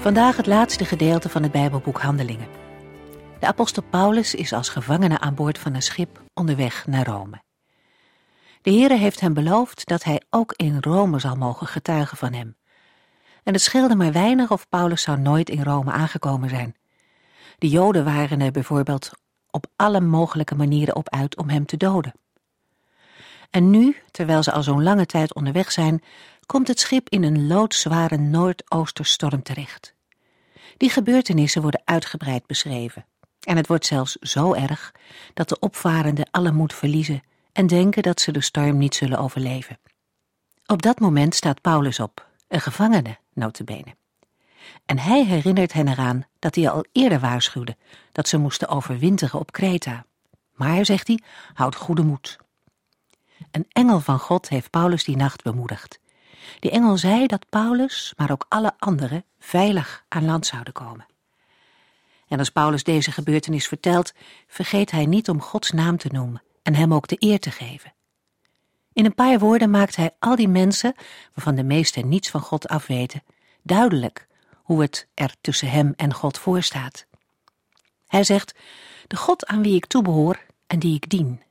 Vandaag het laatste gedeelte van het Bijbelboek Handelingen. De apostel Paulus is als gevangene aan boord van een schip onderweg naar Rome. De Heere heeft hem beloofd dat hij ook in Rome zal mogen getuigen van hem. En het scheelde maar weinig of Paulus zou nooit in Rome aangekomen zijn. De Joden waren er bijvoorbeeld op alle mogelijke manieren op uit om hem te doden. En nu, terwijl ze al zo'n lange tijd onderweg zijn, komt het schip in een loodzware noordoosterstorm terecht. Die gebeurtenissen worden uitgebreid beschreven. En het wordt zelfs zo erg dat de opvarenden alle moed verliezen en denken dat ze de storm niet zullen overleven. Op dat moment staat Paulus op, een gevangene, notabene. En hij herinnert hen eraan dat hij al eerder waarschuwde dat ze moesten overwinteren op Kreta. Maar, zegt hij, houd goede moed. Een engel van God heeft Paulus die nacht bemoedigd. Die engel zei dat Paulus, maar ook alle anderen, veilig aan land zouden komen. En als Paulus deze gebeurtenis vertelt, vergeet hij niet om Gods naam te noemen en hem ook de eer te geven. In een paar woorden maakt hij al die mensen, waarvan de meesten niets van God afweten, duidelijk hoe het er tussen hem en God voorstaat. Hij zegt: De God aan wie ik toebehoor en die ik dien.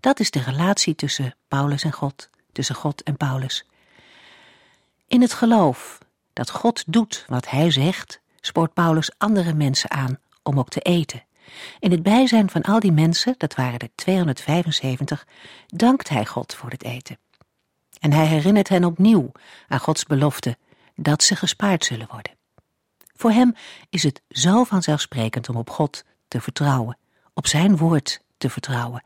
Dat is de relatie tussen Paulus en God, tussen God en Paulus. In het geloof dat God doet wat hij zegt, spoort Paulus andere mensen aan om ook te eten. In het bijzijn van al die mensen, dat waren er 275, dankt hij God voor het eten. En hij herinnert hen opnieuw aan Gods belofte dat ze gespaard zullen worden. Voor hem is het zo vanzelfsprekend om op God te vertrouwen, op zijn woord te vertrouwen,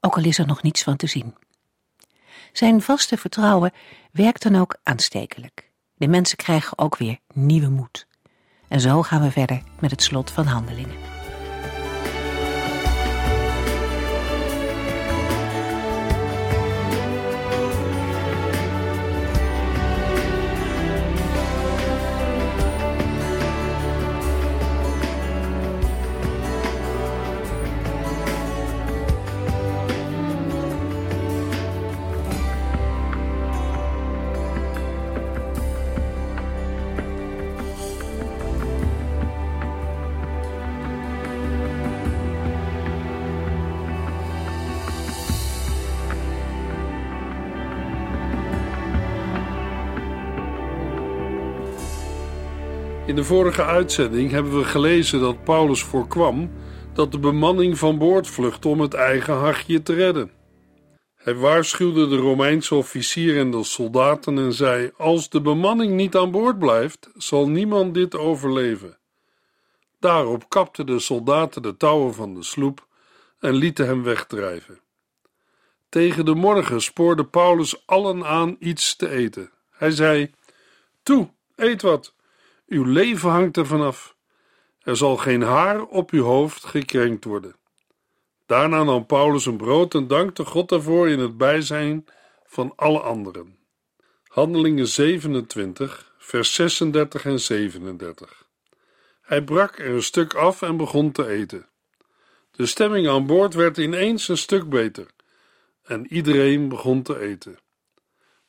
ook al is er nog niets van te zien. Zijn vaste vertrouwen werkt dan ook aanstekelijk. De mensen krijgen ook weer nieuwe moed. En zo gaan we verder met het slot van handelingen. De vorige uitzending hebben we gelezen dat Paulus voorkwam dat de bemanning van boord vluchtte om het eigen hachje te redden. Hij waarschuwde de Romeinse officier en de soldaten en zei: Als de bemanning niet aan boord blijft, zal niemand dit overleven. Daarop kapten de soldaten de touwen van de sloep en lieten hem wegdrijven. Tegen de morgen spoorde Paulus allen aan iets te eten. Hij zei: Toe, eet wat. Uw leven hangt ervan af. Er zal geen haar op uw hoofd gekrenkt worden. Daarna nam Paulus een brood en dankte God daarvoor in het bijzijn van alle anderen. Handelingen 27, vers 36 en 37. Hij brak er een stuk af en begon te eten. De stemming aan boord werd ineens een stuk beter en iedereen begon te eten.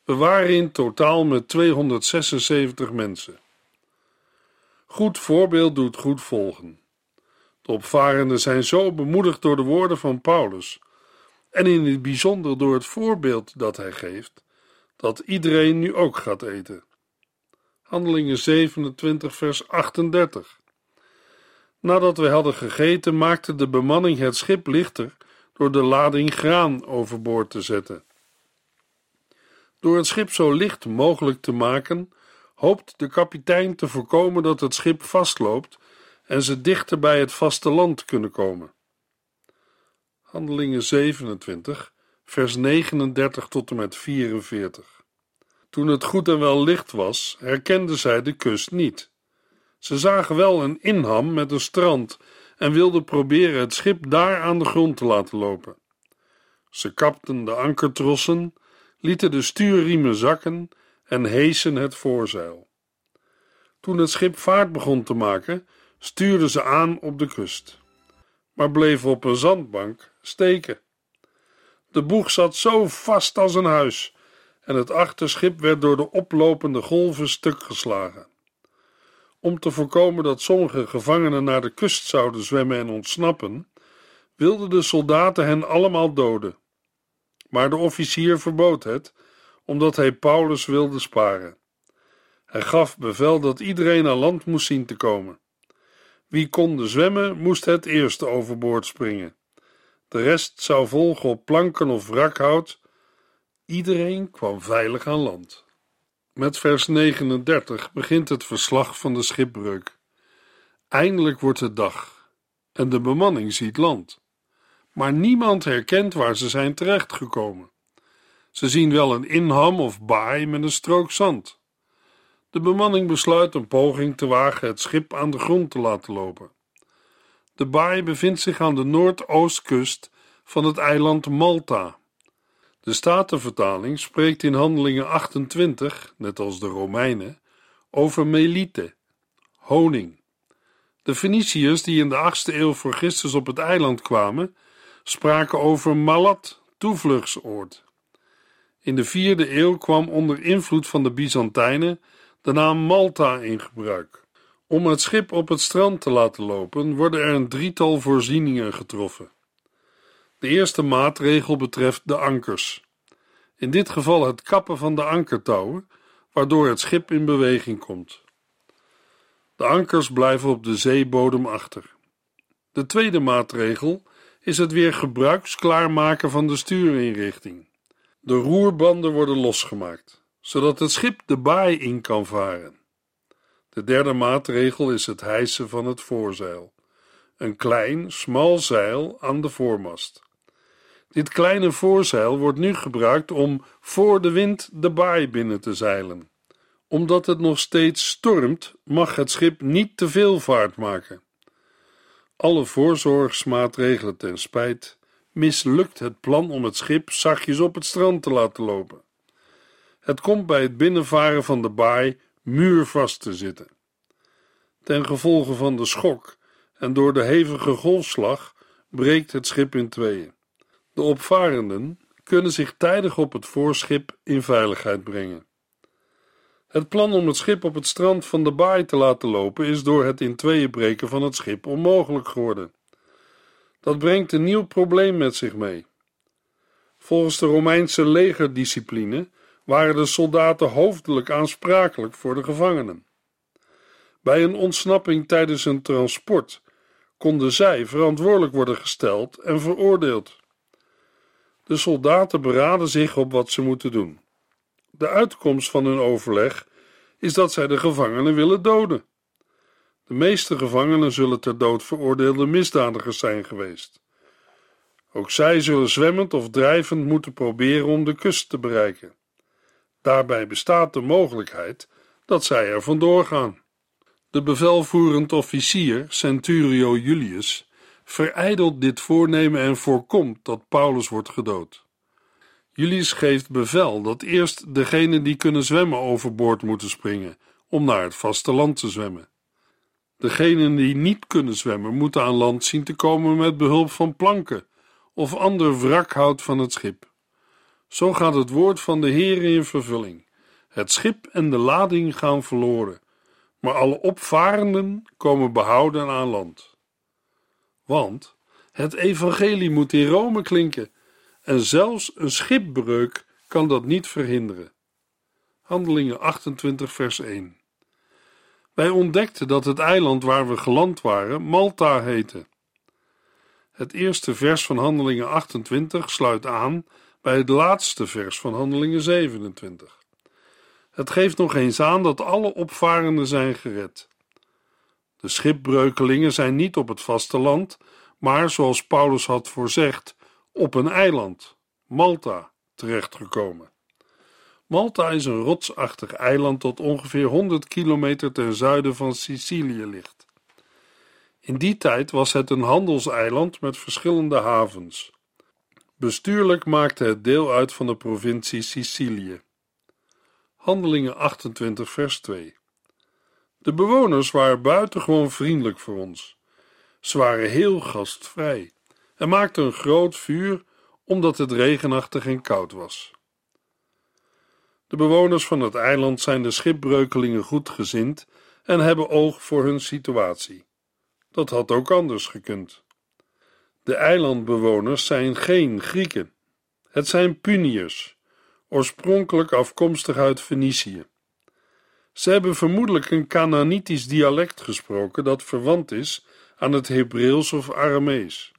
We waren in totaal met 276 mensen. Goed voorbeeld doet goed volgen. De opvarenden zijn zo bemoedigd door de woorden van Paulus, en in het bijzonder door het voorbeeld dat hij geeft, dat iedereen nu ook gaat eten. Handelingen 27, vers 38. Nadat we hadden gegeten, maakte de bemanning het schip lichter door de lading graan overboord te zetten. Door het schip zo licht mogelijk te maken, hoopt de kapitein te voorkomen dat het schip vastloopt en ze dichter bij het vasteland kunnen komen. Handelingen 27, vers 39 tot en met 44. Toen het goed en wel licht was, herkenden zij de kust niet. Ze zagen wel een inham met een strand en wilden proberen het schip daar aan de grond te laten lopen. Ze kapten de ankertrossen, lieten de stuurriemen zakken en heesen het voorzeil. Toen het schip vaart begon te maken, stuurden ze aan op de kust, maar bleven op een zandbank steken. De boeg zat zo vast als een huis en het achterschip werd door de oplopende golven stuk geslagen. Om te voorkomen dat sommige gevangenen naar de kust zouden zwemmen en ontsnappen, wilden de soldaten hen allemaal doden. Maar de officier verbood het, omdat hij Paulus wilde sparen. Hij gaf bevel dat iedereen aan land moest zien te komen. Wie konde zwemmen, moest het eerst overboord springen. De rest zou volgen op planken of wrakhout. Iedereen kwam veilig aan land. Met vers 39 begint het verslag van de schipbreuk. Eindelijk wordt het dag en de bemanning ziet land. Maar niemand herkent waar ze zijn terechtgekomen. Ze zien wel een inham of baai met een strook zand. De bemanning besluit een poging te wagen het schip aan de grond te laten lopen. De baai bevindt zich aan de noordoostkust van het eiland Malta. De Statenvertaling spreekt in Handelingen 28, net als de Romeinen, over melite, honing. De Feniciërs die in de 8e eeuw voor Christus op het eiland kwamen, spraken over Malat, toevluchtsoord. In de 4e eeuw kwam onder invloed van de Byzantijnen de naam Malta in gebruik. Om het schip op het strand te laten lopen, worden er een drietal voorzieningen getroffen. De eerste maatregel betreft de ankers. In dit geval het kappen van de ankertouwen, waardoor het schip in beweging komt. De ankers blijven op de zeebodem achter. De tweede maatregel is het weer gebruiksklaar maken van de stuurinrichting. De roerbanden worden losgemaakt, zodat het schip de baai in kan varen. De derde maatregel is het hijsen van het voorzeil. Een klein, smal zeil aan de voormast. Dit kleine voorzeil wordt nu gebruikt om voor de wind de baai binnen te zeilen. Omdat het nog steeds stormt, mag het schip niet te veel vaart maken. Alle voorzorgsmaatregelen ten spijt, mislukt het plan om het schip zachtjes op het strand te laten lopen. Het komt bij het binnenvaren van de baai muurvast te zitten. Ten gevolge van de schok en door de hevige golfslag breekt het schip in tweeën. De opvarenden kunnen zich tijdig op het voorschip in veiligheid brengen. Het plan om het schip op het strand van de baai te laten lopen is door het in tweeën breken van het schip onmogelijk geworden. Dat brengt een nieuw probleem met zich mee. Volgens de Romeinse legerdiscipline waren de soldaten hoofdelijk aansprakelijk voor de gevangenen. Bij een ontsnapping tijdens een transport konden zij verantwoordelijk worden gesteld en veroordeeld. De soldaten beraden zich op wat ze moeten doen. De uitkomst van hun overleg is dat zij de gevangenen willen doden. De meeste gevangenen zullen ter dood veroordeelde misdadigers zijn geweest. Ook zij zullen zwemmend of drijvend moeten proberen om de kust te bereiken. Daarbij bestaat de mogelijkheid dat zij er vandoor gaan. De bevelvoerend officier, Centurio Julius, verijdelt dit voornemen en voorkomt dat Paulus wordt gedood. Julius geeft bevel dat eerst degenen die kunnen zwemmen overboord moeten springen om naar het vasteland te zwemmen. Degenen die niet kunnen zwemmen moeten aan land zien te komen met behulp van planken of ander wrakhout van het schip. Zo gaat het woord van de Heer in vervulling. Het schip en de lading gaan verloren, maar alle opvarenden komen behouden aan land. Want het evangelie moet in Rome klinken en zelfs een schipbreuk kan dat niet verhinderen. Handelingen 28, vers 1. Wij ontdekten dat het eiland waar we geland waren Malta heette. Het eerste vers van Handelingen 28 sluit aan bij het laatste vers van Handelingen 27. Het geeft nog eens aan dat alle opvarenden zijn gered. De schipbreukelingen zijn niet op het vasteland, maar zoals Paulus had voorzegd, op een eiland, Malta, terechtgekomen. Malta is een rotsachtig eiland dat ongeveer 100 kilometer ten zuiden van Sicilië ligt. In die tijd was het een handelseiland met verschillende havens. Bestuurlijk maakte het deel uit van de provincie Sicilië. Handelingen 28, vers 2. De bewoners waren buitengewoon vriendelijk voor ons. Ze waren heel gastvrij en maakten een groot vuur omdat het regenachtig en koud was. De bewoners van het eiland zijn de schipbreukelingen goedgezind en hebben oog voor hun situatie. Dat had ook anders gekund. De eilandbewoners zijn geen Grieken. Het zijn Puniërs, oorspronkelijk afkomstig uit Fenicië. Ze hebben vermoedelijk een Canaanitisch dialect gesproken dat verwant is aan het Hebreeuws of Aramees.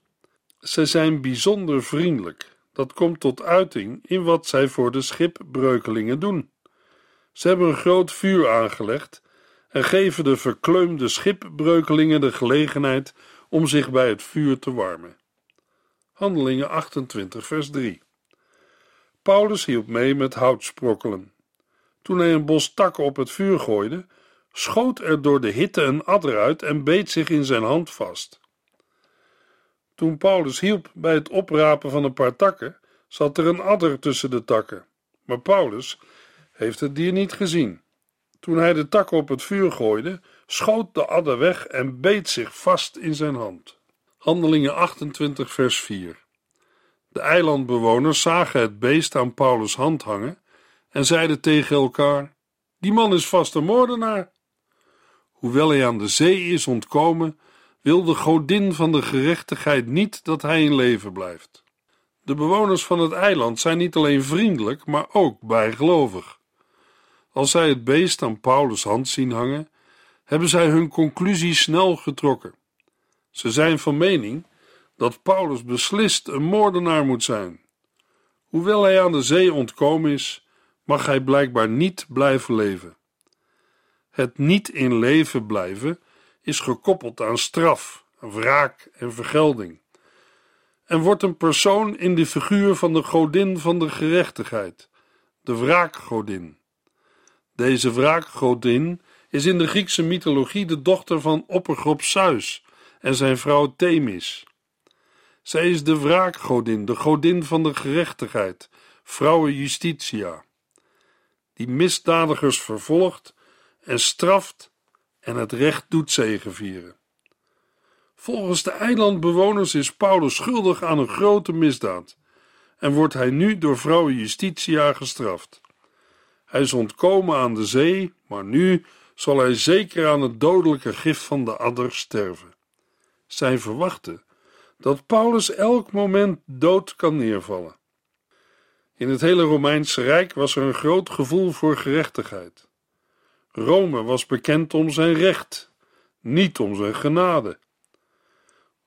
Ze zijn bijzonder vriendelijk. Dat komt tot uiting in wat zij voor de schipbreukelingen doen. Ze hebben een groot vuur aangelegd en geven de verkleumde schipbreukelingen de gelegenheid om zich bij het vuur te warmen. Handelingen 28, vers 3. Paulus hielp mee met hout sprokkelen. Toen hij een bos takken op het vuur gooide, schoot er door de hitte een adder uit en beet zich in zijn hand vast. Toen Paulus hielp bij het oprapen van een paar takken, zat er een adder tussen de takken. Maar Paulus heeft het dier niet gezien. Toen hij de takken op het vuur gooide, schoot de adder weg en beet zich vast in zijn hand. Handelingen 28, vers 4. De eilandbewoners zagen het beest aan Paulus' hand hangen en zeiden tegen elkaar: Die man is vast een moordenaar. Hoewel hij aan de zee is ontkomen, wil de godin van de gerechtigheid niet dat hij in leven blijft. De bewoners van het eiland zijn niet alleen vriendelijk, maar ook bijgelovig. Als zij het beest aan Paulus' hand zien hangen, hebben zij hun conclusie snel getrokken. Ze zijn van mening dat Paulus beslist een moordenaar moet zijn. Hoewel hij aan de zee ontkomen is, mag hij blijkbaar niet blijven leven. Het niet in leven blijven is gekoppeld aan straf, wraak en vergelding, en wordt een persoon in de figuur van de godin van de gerechtigheid, de wraakgodin. Deze wraakgodin is in de Griekse mythologie de dochter van oppergod Zeus en zijn vrouw Themis. Zij is de wraakgodin, de godin van de gerechtigheid, vrouwen Justitia, die misdadigers vervolgt en straft en het recht doet zegevieren. Volgens de eilandbewoners is Paulus schuldig aan een grote misdaad en wordt hij nu door vrouwen Justitia gestraft. Hij is ontkomen aan de zee, maar nu zal hij zeker aan het dodelijke gif van de adder sterven. Zij verwachten dat Paulus elk moment dood kan neervallen. In het hele Romeinse Rijk was er een groot gevoel voor gerechtigheid. Rome was bekend om zijn recht, niet om zijn genade.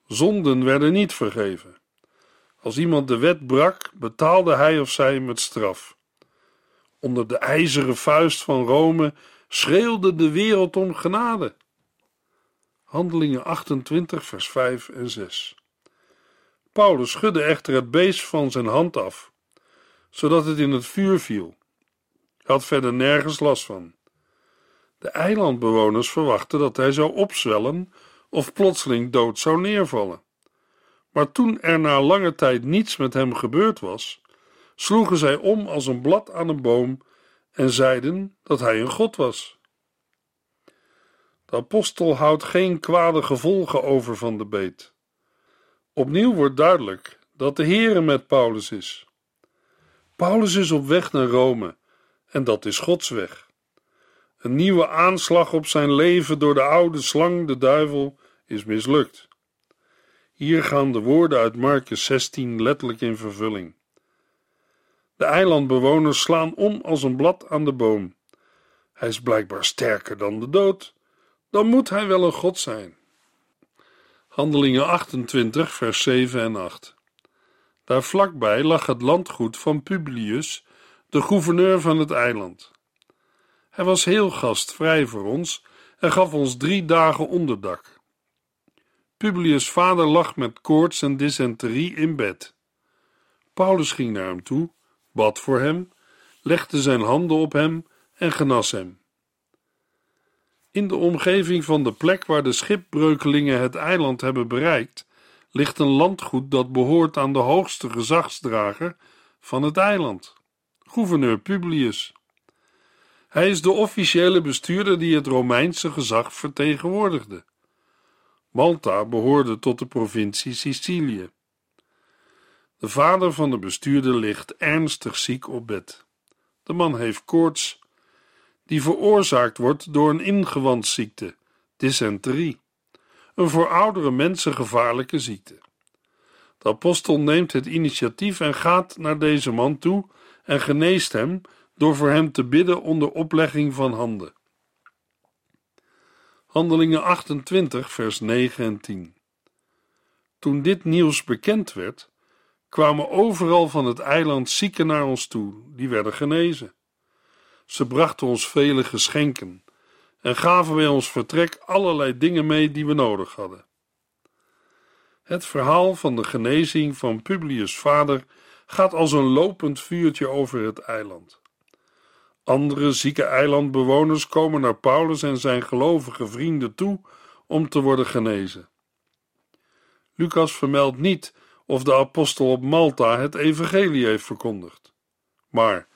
Zonden werden niet vergeven. Als iemand de wet brak, betaalde hij of zij met straf. Onder de ijzeren vuist van Rome schreeuwde de wereld om genade. Handelingen 28, vers 5 en 6. Paulus schudde echter het beest van zijn hand af, zodat het in het vuur viel. Hij had verder nergens last van. De eilandbewoners verwachten dat hij zou opzwellen of plotseling dood zou neervallen. Maar toen er na lange tijd niets met hem gebeurd was, sloegen zij om als een blad aan een boom en zeiden dat hij een god was. De apostel houdt geen kwade gevolgen over van de beet. Opnieuw wordt duidelijk dat de Heere met Paulus is. Paulus is op weg naar Rome en dat is Gods weg. Een nieuwe aanslag op zijn leven door de oude slang, de duivel, is mislukt. Hier gaan de woorden uit Marcus 16 letterlijk in vervulling. De eilandbewoners slaan om als een blad aan de boom. Hij is blijkbaar sterker dan de dood. Dan moet hij wel een god zijn. Handelingen 28, vers 7 en 8. Daar vlakbij lag het landgoed van Publius, de gouverneur van het eiland. Hij was heel gastvrij voor ons en gaf ons drie dagen onderdak. Publius' vader lag met koorts en dysenterie in bed. Paulus ging naar hem toe, bad voor hem legde zijn handen op hem en genas hem. In de omgeving van de plek waar de schipbreukelingen het eiland hebben bereikt, ligt een landgoed dat behoort aan de hoogste gezagsdrager van het eiland, gouverneur Publius. Hij is de officiële bestuurder die het Romeinse gezag vertegenwoordigde. Malta behoorde tot de provincie Sicilië. De vader van de bestuurder ligt ernstig ziek op bed. De man heeft koorts, die veroorzaakt wordt door een ingewandsziekte, dysenterie, een voor oudere mensen gevaarlijke ziekte. De apostel neemt het initiatief en gaat naar deze man toe en geneest hem door voor hem te bidden onder oplegging van handen. Handelingen 28, vers 9 en 10. Toen dit nieuws bekend werd, kwamen overal van het eiland zieken naar ons toe, die werden genezen. Ze brachten ons vele geschenken en gaven bij ons vertrek allerlei dingen mee die we nodig hadden. Het verhaal van de genezing van Publius' vader gaat als een lopend vuurtje over het eiland. Andere zieke eilandbewoners komen naar Paulus en zijn gelovige vrienden toe om te worden genezen. Lucas vermeldt niet of de apostel op Malta het evangelie heeft verkondigd. Maar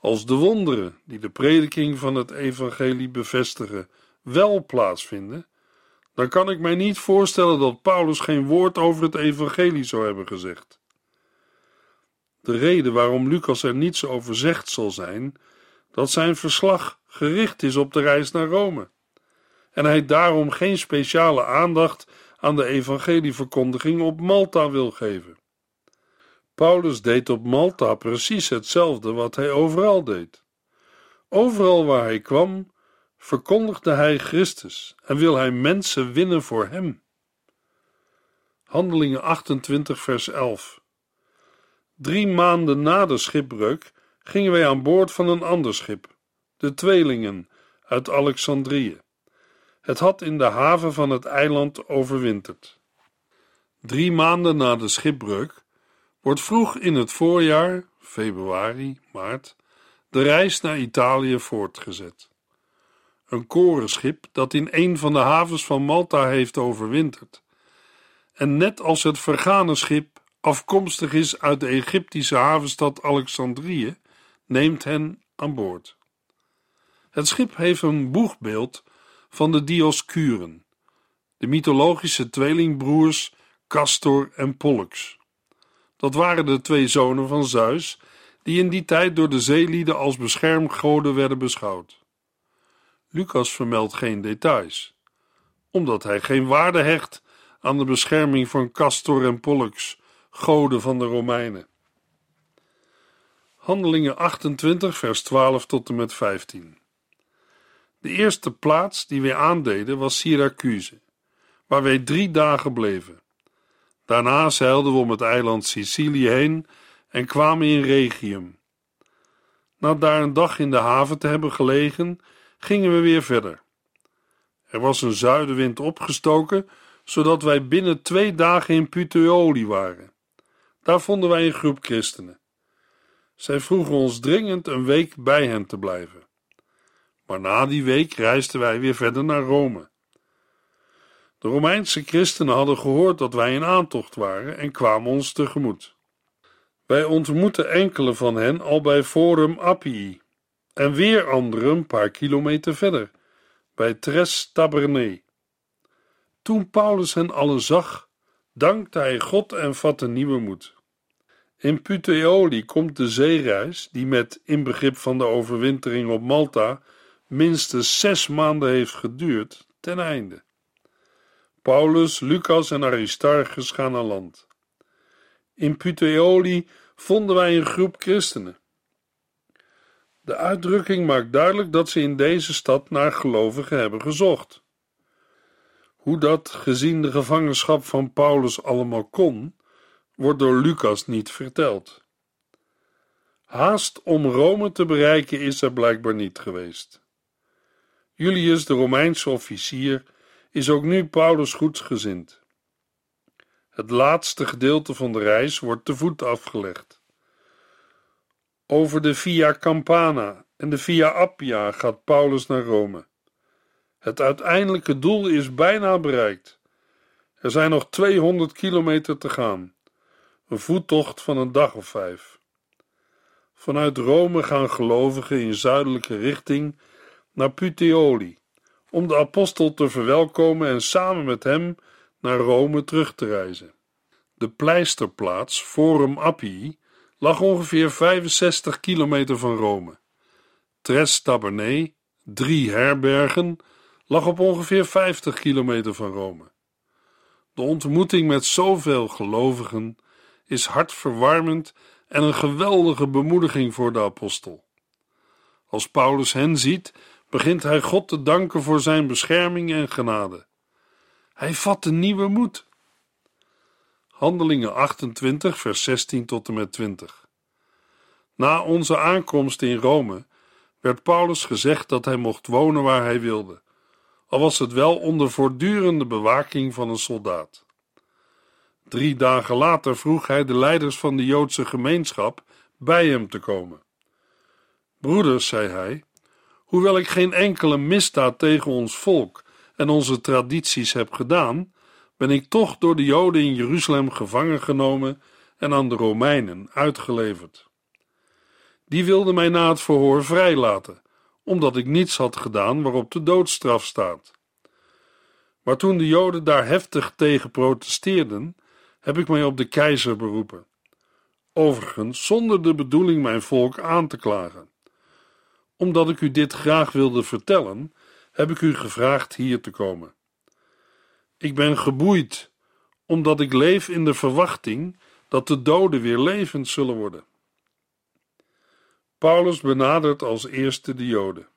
als de wonderen die de prediking van het evangelie bevestigen wel plaatsvinden, dan kan ik mij niet voorstellen dat Paulus geen woord over het evangelie zou hebben gezegd. De reden waarom Lucas er niets over zegt zal zijn dat zijn verslag gericht is op de reis naar Rome en hij daarom geen speciale aandacht aan de evangelieverkondiging op Malta wil geven. Paulus deed op Malta precies hetzelfde wat hij overal deed. Overal waar hij kwam, verkondigde hij Christus en wil hij mensen winnen voor hem. Handelingen 28, vers 11. Drie maanden na de schipbreuk gingen wij aan boord van een ander schip, de Tweelingen uit Alexandrië. Het had in de haven van het eiland overwinterd. Drie maanden na de schipbreuk wordt vroeg in het voorjaar, februari, maart, de reis naar Italië voortgezet. Een korenschip dat in een van de havens van Malta heeft overwinterd. En net als het vergane schip afkomstig is uit de Egyptische havenstad Alexandrië, neemt hen aan boord. Het schip heeft een boegbeeld van de Dioscuren, de mythologische tweelingbroers Castor en Pollux. Dat waren de twee zonen van Zeus, die in die tijd door de zeelieden als beschermgoden werden beschouwd. Lucas vermeldt geen details, omdat hij geen waarde hecht aan de bescherming van Castor en Pollux, goden van de Romeinen. Handelingen 28, vers 12 tot en met 15. De eerste plaats die wij aandeden was Syracuse, waar wij drie dagen bleven. Daarna zeilden we om het eiland Sicilië heen en kwamen in Regium. Na daar een dag in de haven te hebben gelegen, gingen we weer verder. Er was een zuidenwind opgestoken, zodat wij binnen twee dagen in Puteoli waren. Daar vonden wij een groep christenen. Zij vroegen ons dringend een week bij hen te blijven. Maar na die week reisden wij weer verder naar Rome. De Romeinse christenen hadden gehoord dat wij in aantocht waren en kwamen ons tegemoet. Wij ontmoetten enkele van hen al bij Forum Appii en weer anderen een paar kilometer verder, bij Tres Tabernae. Toen Paulus hen allen zag, dankte hij God en vatte nieuwe moed. In Puteoli komt de zeereis, die met inbegrip van de overwintering op Malta minstens zes maanden heeft geduurd, ten einde. Paulus, Lucas en Aristarchus gaan aan land. In Puteoli vonden wij een groep christenen. De uitdrukking maakt duidelijk dat ze in deze stad naar gelovigen hebben gezocht. Hoe dat, gezien de gevangenschap van Paulus, allemaal kon, wordt door Lucas niet verteld. Haast om Rome te bereiken is er blijkbaar niet geweest. Julius, de Romeinse officier, is ook nu Paulus goedsgezind. Het laatste gedeelte van de reis wordt te voet afgelegd. Over de Via Campana en de Via Appia gaat Paulus naar Rome. Het uiteindelijke doel is bijna bereikt. Er zijn nog 200 kilometer te gaan, een voettocht van een dag of vijf. Vanuit Rome gaan gelovigen in zuidelijke richting naar Puteoli, om de apostel te verwelkomen en samen met hem naar Rome terug te reizen. De pleisterplaats Forum Appii lag ongeveer 65 kilometer van Rome. Tres Tabernae, drie herbergen, lag op ongeveer 50 kilometer van Rome. De ontmoeting met zoveel gelovigen is hartverwarmend en een geweldige bemoediging voor de apostel. Als Paulus hen ziet, begint hij God te danken voor zijn bescherming en genade. Hij vat een nieuwe moed. Handelingen 28, vers 16 tot en met 20. Na onze aankomst in Rome werd Paulus gezegd dat hij mocht wonen waar hij wilde, al was het wel onder voortdurende bewaking van een soldaat. Drie dagen later vroeg hij de leiders van de Joodse gemeenschap bij hem te komen. Broeders, zei hij, hoewel ik geen enkele misdaad tegen ons volk en onze tradities heb gedaan, ben ik toch door de Joden in Jeruzalem gevangen genomen en aan de Romeinen uitgeleverd. Die wilden mij na het verhoor vrijlaten, omdat ik niets had gedaan waarop de doodstraf staat. Maar toen de Joden daar heftig tegen protesteerden, heb ik mij op de keizer beroepen. Overigens zonder de bedoeling mijn volk aan te klagen. Omdat ik u dit graag wilde vertellen, heb ik u gevraagd hier te komen. Ik ben geboeid, omdat ik leef in de verwachting dat de doden weer levend zullen worden. Paulus benadert als eerste de Joden.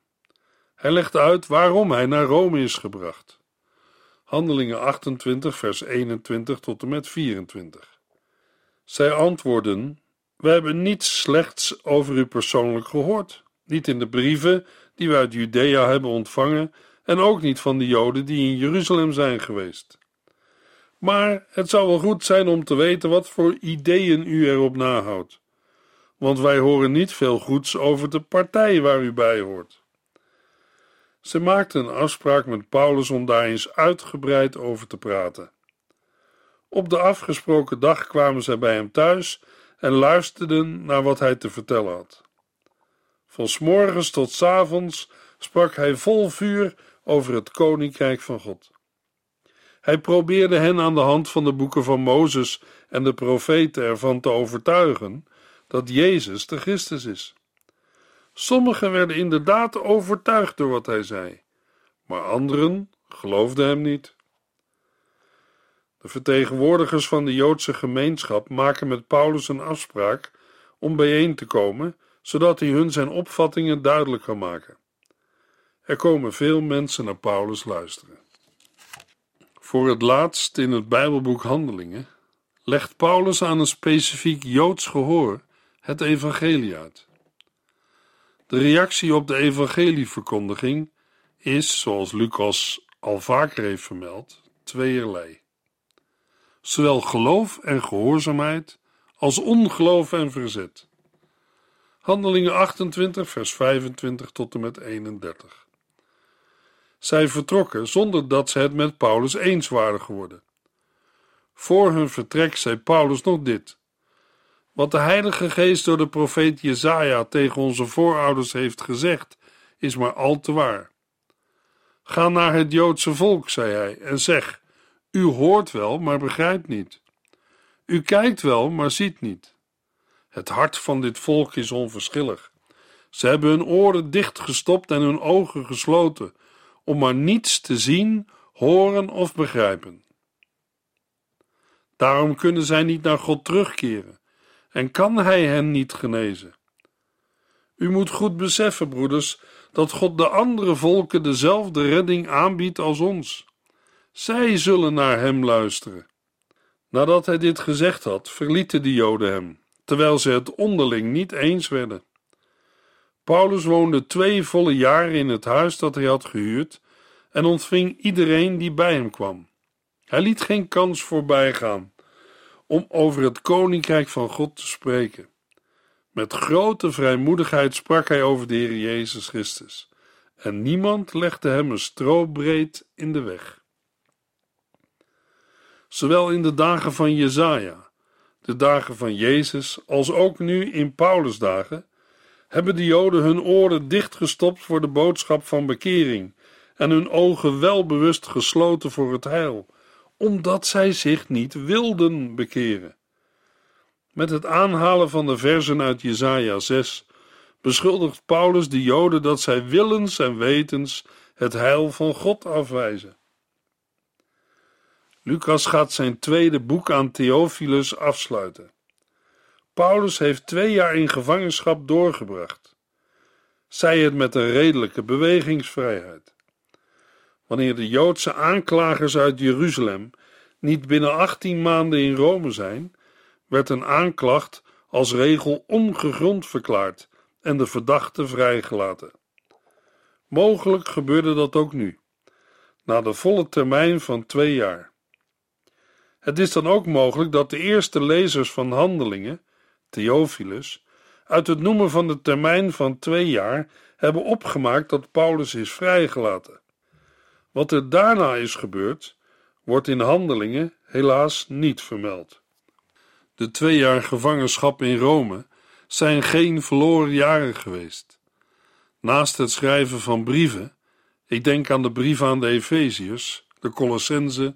Hij legt uit waarom hij naar Rome is gebracht. Handelingen 28, vers 21 tot en met 24. Zij antwoorden: We hebben niets slechts over u persoonlijk gehoord, niet in de brieven die we uit Judea hebben ontvangen en ook niet van de Joden die in Jeruzalem zijn geweest. Maar het zou wel goed zijn om te weten wat voor ideeën u erop nahoudt, want wij horen niet veel goeds over de partij waar u bij hoort. Ze maakten een afspraak met Paulus om daar eens uitgebreid over te praten. Op de afgesproken dag kwamen zij bij hem thuis en luisterden naar wat hij te vertellen had. Van s morgens tot s avonds sprak hij vol vuur over het koninkrijk van God. Hij probeerde hen aan de hand van de boeken van Mozes en de profeten ervan te overtuigen dat Jezus de Christus is. Sommigen werden inderdaad overtuigd door wat hij zei, maar anderen geloofden hem niet. De vertegenwoordigers van de Joodse gemeenschap maken met Paulus een afspraak om bijeen te komen, zodat hij hun zijn opvattingen duidelijk kan maken. Er komen veel mensen naar Paulus luisteren. Voor het laatst in het Bijbelboek Handelingen legt Paulus aan een specifiek Joods gehoor het evangelie uit. De reactie op de evangelieverkondiging is, zoals Lucas al vaker heeft vermeld, tweeërlei. Zowel geloof en gehoorzaamheid als ongeloof en verzet. Handelingen 28, vers 25 tot en met 31. Zij vertrokken zonder dat ze het met Paulus eens waren geworden. Voor hun vertrek zei Paulus nog dit: Wat de Heilige Geest door de profeet Jezaja tegen onze voorouders heeft gezegd, is maar al te waar. Ga naar het Joodse volk, zei hij, en zeg: U hoort wel, maar begrijpt niet. U kijkt wel, maar ziet niet. Het hart van dit volk is onverschillig. Ze hebben hun oren dichtgestopt en hun ogen gesloten om maar niets te zien, horen of begrijpen. Daarom kunnen zij niet naar God terugkeren en kan Hij hen niet genezen. U moet goed beseffen, broeders, dat God de andere volken dezelfde redding aanbiedt als ons. Zij zullen naar Hem luisteren. Nadat hij dit gezegd had, verlieten de Joden hem, terwijl ze het onderling niet eens werden. Paulus woonde twee volle jaren in het huis dat hij had gehuurd en ontving iedereen die bij hem kwam. Hij liet geen kans voorbij gaan om over het koninkrijk van God te spreken. Met grote vrijmoedigheid sprak hij over de Heer Jezus Christus, en niemand legde hem een strobreed in de weg. Zowel in de dagen van Jezaja, de dagen van Jezus, als ook nu in Paulus' dagen, hebben de Joden hun oren dichtgestopt voor de boodschap van bekering en hun ogen welbewust gesloten voor het heil, omdat zij zich niet wilden bekeren. Met het aanhalen van de versen uit Jesaja 6 beschuldigt Paulus de Joden dat zij willens en wetens het heil van God afwijzen. Lucas gaat zijn tweede boek aan Theophilus afsluiten. Paulus heeft twee jaar in gevangenschap doorgebracht. Zij het met een redelijke bewegingsvrijheid. Wanneer de Joodse aanklagers uit Jeruzalem niet binnen 18 maanden in Rome zijn, werd een aanklacht als regel ongegrond verklaard en de verdachte vrijgelaten. Mogelijk gebeurde dat ook nu, na de volle termijn van twee jaar. Het is dan ook mogelijk dat de eerste lezers van Handelingen, Theophilus, uit het noemen van de termijn van twee jaar hebben opgemaakt dat Paulus is vrijgelaten. Wat er daarna is gebeurd, wordt in Handelingen helaas niet vermeld. De twee jaar gevangenschap in Rome zijn geen verloren jaren geweest. Naast het schrijven van brieven, ik denk aan de brief aan de Efeziërs, de Colossense,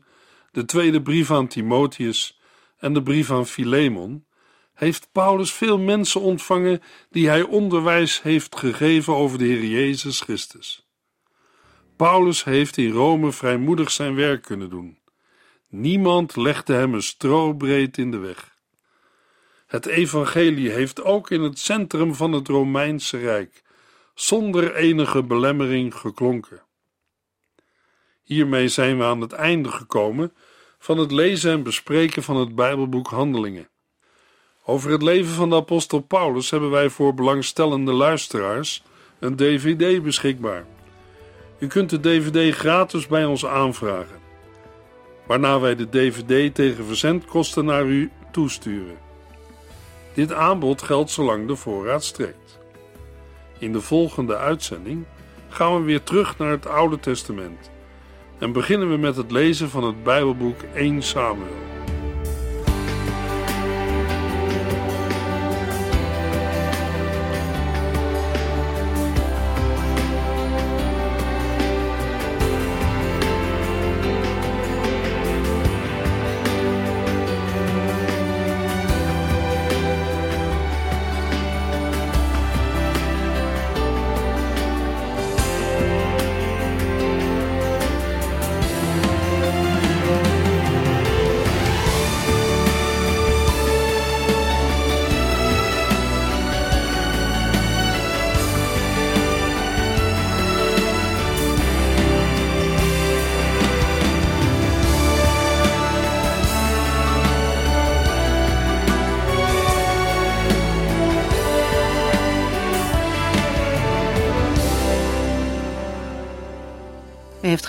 de tweede brief aan Timotheus en de brief aan Philemon, heeft Paulus veel mensen ontvangen die hij onderwijs heeft gegeven over de Heer Jezus Christus. Paulus heeft in Rome vrijmoedig zijn werk kunnen doen. Niemand legde hem een strobreed in de weg. Het evangelie heeft ook in het centrum van het Romeinse Rijk zonder enige belemmering geklonken. Hiermee zijn we aan het einde gekomen van het lezen en bespreken van het Bijbelboek Handelingen. Over het leven van de apostel Paulus hebben wij voor belangstellende luisteraars een DVD beschikbaar. U kunt de DVD gratis bij ons aanvragen, waarna wij de DVD tegen verzendkosten naar u toesturen. Dit aanbod geldt zolang de voorraad strekt. In de volgende uitzending gaan we weer terug naar het Oude Testament en beginnen we met het lezen van het Bijbelboek 1 Samuel.